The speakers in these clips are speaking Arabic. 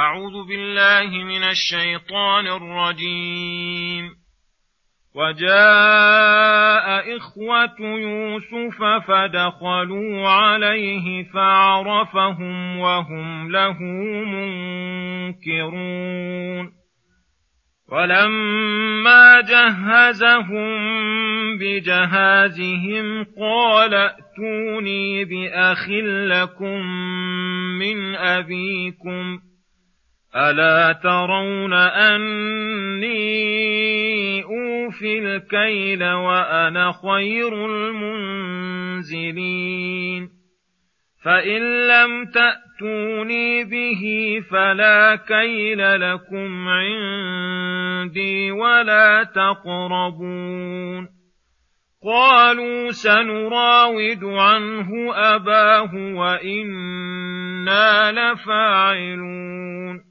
أعوذ بالله من الشيطان الرجيم. وجاء إخوة يوسف فدخلوا عليه فعرفهم وهم له منكرون. ولما جهزهم بجهازهم قال ائتوني بأخ لكم من أبيكم. الا ترون اني اوفي الكيل وأنا خير المنزلين فان لم تاتوني به فلا كيل لكم عندي ولا تقربون قالوا سنراود عنه اباه وأنا لفاعلون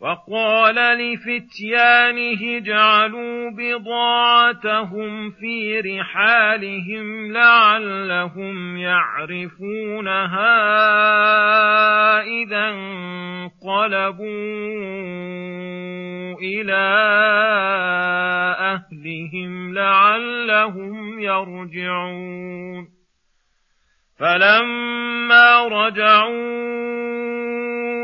وقال لفتيانه اجعلوا بضاعتهم في رحالهم لعلهم يعرفونها إذا انقلبوا إلى أهلهم لعلهم يرجعون. فلما رجعوا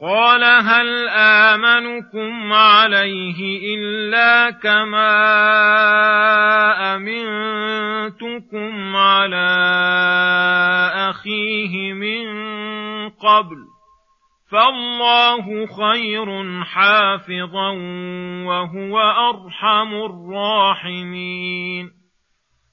قال هل آمنكم عليه إلا كما أمنتكم على أخيه من قبل فالله خير حافظا وهو أرحم الراحمين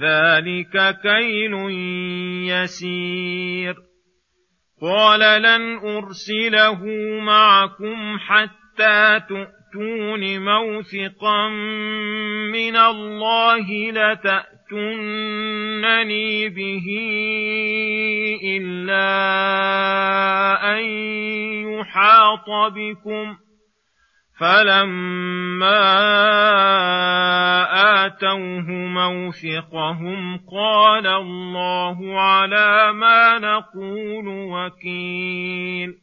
ذلك كيل يسير قال لن ارسله معكم حتى تؤتون موثقا من الله لتاتونني به الا ان يحاط بكم فلما اتوه موثقهم قال الله على ما نقول وكيل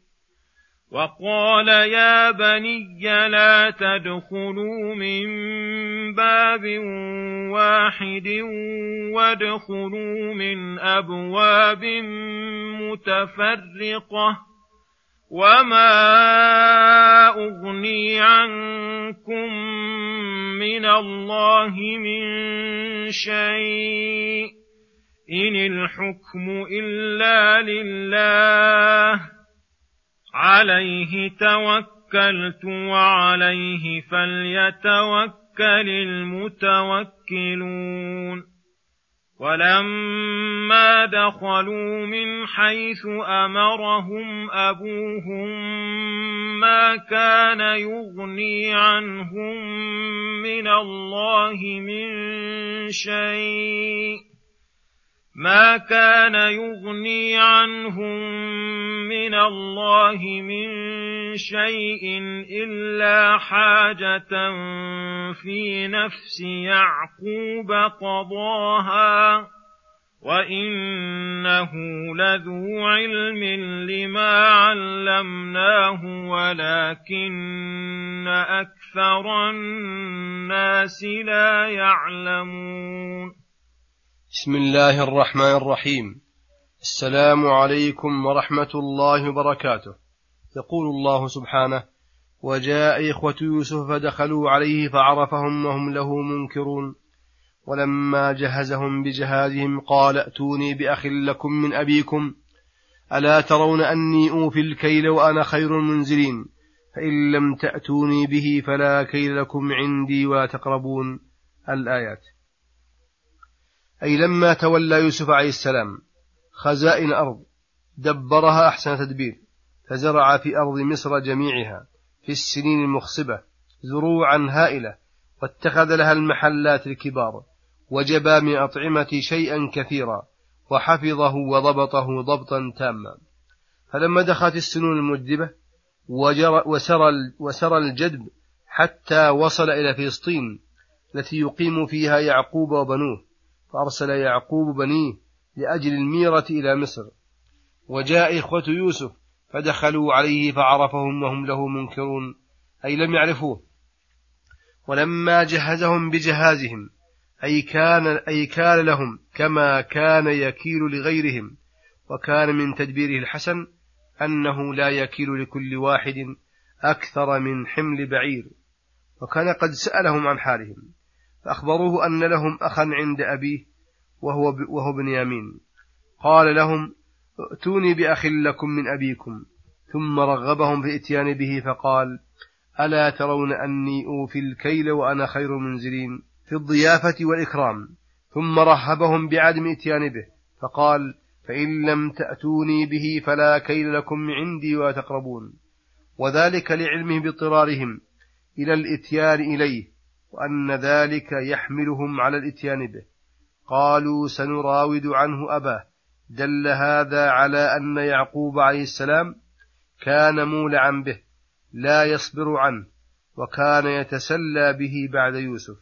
وقال يا بني لا تدخلوا من باب واحد وادخلوا من أبواب متفرقة وما أغني عنكم من الله من شيء. إن الحكم إلا لله. عليه توكلت وعليه فليتوكل المتوكلون. ولما دخلوا من حيث أمرهم أبوهم ما كان يغني عنهم من الله من شيء ما كان يغني عنهم من الله من شيء إلا حاجة في نفس يعقوب قضاها وإنه لذو علم لما علمناه ولكن أكثر الناس لا يعلمون بسم الله الرحمن الرحيم. السلام عليكم ورحمة الله وبركاته. يقول الله سبحانه وجاء إخوة يوسف فدخلوا عليه فعرفهم وهم له منكرون. ولما جهزهم بجهازهم قال ائتوني بأخ لكم من أبيكم. ألا ترون أني أوفي الكيل وأنا خير المنزلين؟ فإن لم تأتوني به فلا كيل لكم عندي ولا تقربون. الآيات. أي لما تولى يوسف عليه السلام خزائن أرض دبرها أحسن تدبير فزرع في أرض مصر جميعها في السنين المخصبة زروعا هائلة واتخذ لها المحلات الكبار وجبى من أطعمة شيئا كثيرا وحفظه وضبطه ضبطا تاما. فلما دخلت السنون المجدبة وسرى, وسرى الجدب حتى وصل إلى فلسطين التي يقيم فيها يعقوب وبنوه. فأرسل يعقوب بنيه لأجل الميرة إلى مصر. وجاء إخوة يوسف فدخلوا عليه فعرفهم وهم له منكرون أي لم يعرفوه. ولما جهزهم بجهازهم أي كان, أي كان لهم كما كان يكيل لغيرهم. وكان من تدبيره الحسن أنه لا يكيل لكل واحد أكثر من حمل بعير. وكان قد سألهم عن حالهم. فأخبروه أن لهم أخا عند أبيه وهو, وهو بنيامين قال لهم ائتوني بأخ لكم من أبيكم. ثم رغبهم في الإتيان به فقال ألا ترون أني أوفي الكيل وأنا خير منزلين في الضيافة والإكرام. ثم رهبهم بعدم إتيان به فقال فإن لم تأتوني به فلا كيل لكم عندي ولا تقربون. وذلك لعلمه باضطرارهم إلى الإتيان إليه وأن ذلك يحملهم على الإتيان به. قالوا سنراود عنه أباه. دل هذا على أن يعقوب عليه السلام كان مولعا به لا يصبر عنه وكان يتسلى به بعد يوسف.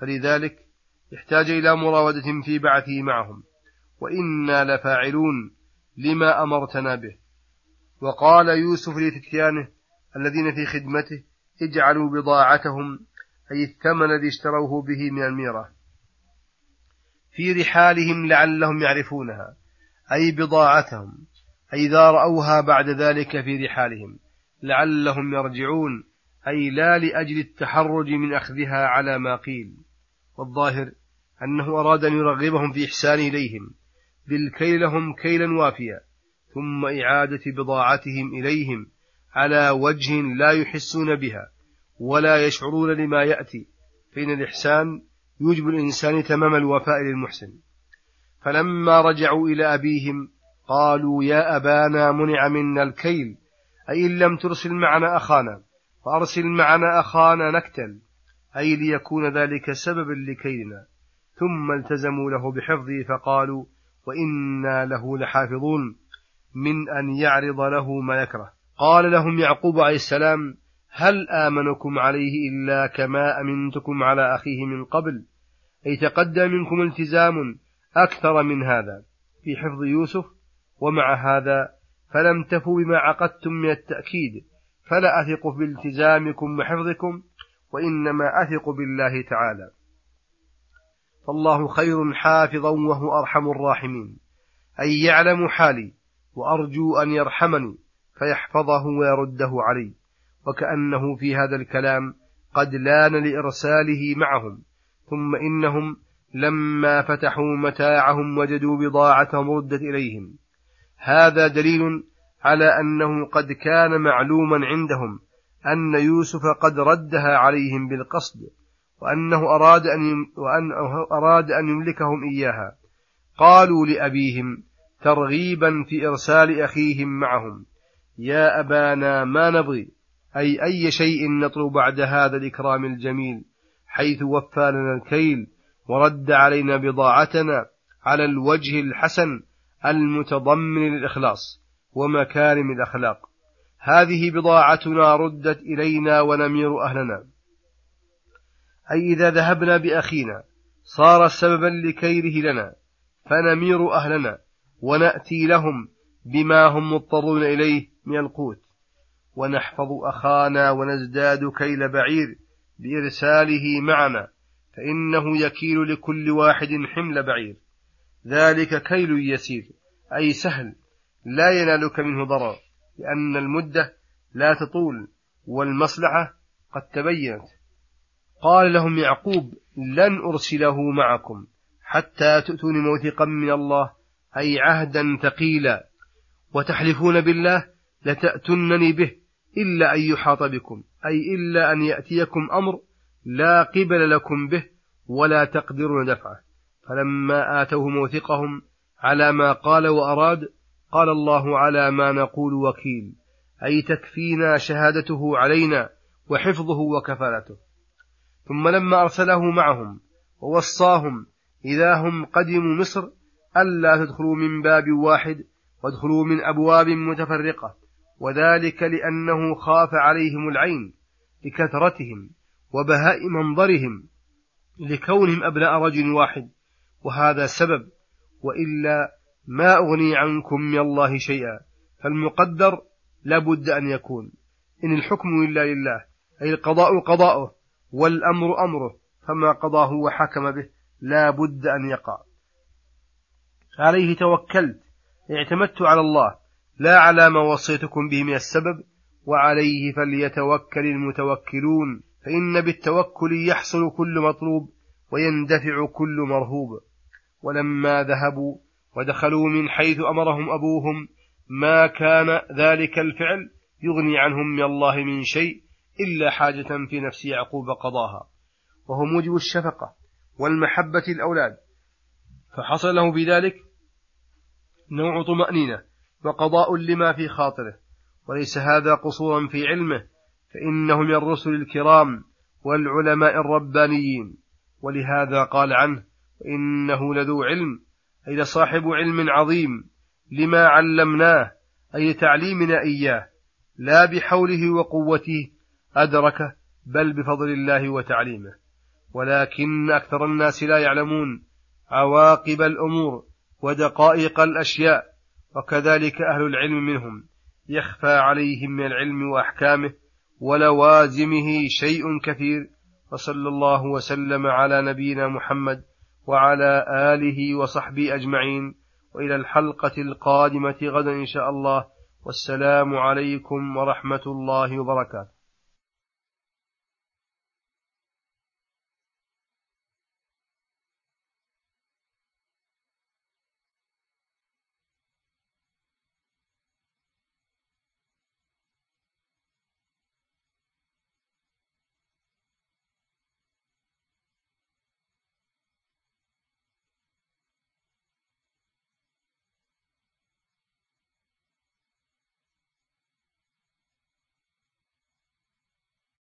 فلذلك احتاج إلى مراودة في بعثه معهم. وإنا لفاعلون لما أمرتنا به. وقال يوسف لفتيانه الذين في خدمته اجعلوا بضاعتهم أي الثمن الذي اشتروه به من الميرة. في رحالهم لعلهم يعرفونها أي بضاعتهم أي إذا رأوها بعد ذلك في رحالهم لعلهم يرجعون أي لا لأجل التحرج من أخذها على ما قيل. والظاهر أنه أراد أن يرغبهم في إحسان إليهم بالكيل لهم كيلا وافيا ثم إعادة بضاعتهم إليهم على وجه لا يحسون بها. ولا يشعرون لما يأتي. فإن الإحسان يوجب الإنسان تمام الوفاء للمحسن. فلما رجعوا إلى أبيهم قالوا يا أبانا منع منا الكيل. أي إن لم ترسل معنا أخانا فأرسل معنا أخانا نكتل. أي ليكون ذلك سببا لكيلنا. ثم التزموا له بحفظه فقالوا وإنا له لحافظون من أن يعرض له ما يكره. قال لهم يعقوب عليه السلام هل آمنكم عليه إلا كما أمنتكم على أخيه من قبل؟ أي تقدم منكم التزام أكثر من هذا في حفظ يوسف ومع هذا فلم تفوا بما عقدتم من التأكيد فلا أثق بالتزامكم وحفظكم وإنما أثق بالله تعالى. فالله خير حافظا وهو أرحم الراحمين. أي يعلم حالي وأرجو أن يرحمني فيحفظه ويرده علي. وكأنه في هذا الكلام قد لأن لإرساله معهم ثم إنهم لما فتحوا متاعهم وجدوا بضاعتهم ردت إليهم. هذا دليل على أنه قد كان معلوما عندهم أن يوسف قد ردها عليهم بالقصد وأنه أراد أن وأنه أراد أن يملكهم إياها. قالوا لأبيهم ترغيبا في إرسال أخيهم معهم يا أبانا ما نبغي أي أي شيء نطلب بعد هذا الإكرام الجميل حيث وفى لنا الكيل ورد علينا بضاعتنا على الوجه الحسن المتضمن للإخلاص ومكارم الأخلاق. هذه بضاعتنا ردت إلينا ونمير أهلنا. أي إذا ذهبنا بأخينا صار سببا لكيره لنا فنمير أهلنا ونأتي لهم بما هم مضطرون إليه من القوت. ونحفظ أخانا ونزداد كيل بعير بإرساله معنا فإنه يكيل لكل واحد حمل بعير. ذلك كيل يسير أي سهل لا ينالك منه ضرر لأن المدة لا تطول والمصلحة قد تبينت. قال لهم يعقوب لن أرسله معكم حتى تؤتوني موثقا من الله أي عهدا ثقيلا. وتحلفون بالله لتأتنني به إلا أن يحاط بكم أي إلا أن يأتيكم أمر لا قبل لكم به ولا تقدرون دفعه. فلما آتوه موثقهم على ما قال وأراد قال الله على ما نقول وكيل أي تكفينا شهادته علينا وحفظه وكفالته. ثم لما أرسله معهم ووصاهم إذا هم قدموا مصر ألا تدخلوا من باب واحد وادخلوا من أبواب متفرقة. وذلك لأنه خاف عليهم العين لكثرتهم وبهاء منظرهم لكونهم أبناء رجل واحد وهذا سبب. وإلا ما أغني عنكم من الله شيئا فالمقدر لابد أن يكون. إن الحكم إلا لله أي القضاء قضاؤه والأمر أمره فما قضاه وحكم به لا بد أن يقع. عليه توكلت اعتمدت على الله لا على ما وصيتكم به من السبب وعليه فليتوكل المتوكلون فإن بالتوكل يحصل كل مطلوب ويندفع كل مرهوب. ولما ذهبوا ودخلوا من حيث أمرهم أبوهم ما كان ذلك الفعل يغني عنهم من الله من شيء إلا حاجة في نفس يعقوب قضاها. وهو موجب الشفقة والمحبة الأولاد فحصل له بذلك نوع طمأنينة. وقضاء لما في خاطره وليس هذا قصورا في علمه فإنه من الرسل الكرام والعلماء الربانيين. ولهذا قال عنه إنه لذو علم أي لصاحب علم عظيم لما علمناه أي تعليمنا إياه لا بحوله وقوته أدركه بل بفضل الله وتعليمه. ولكن أكثر الناس لا يعلمون عواقب الأمور ودقائق الأشياء وكذلك أهل العلم منهم. يخفى عليهم من العلم وأحكامه ولوازمه شيء كثير. وصلى الله وسلم على نبينا محمد وعلى آله وصحبه أجمعين. وإلى الحلقة القادمة غدا إن شاء الله. والسلام عليكم ورحمة الله وبركاته.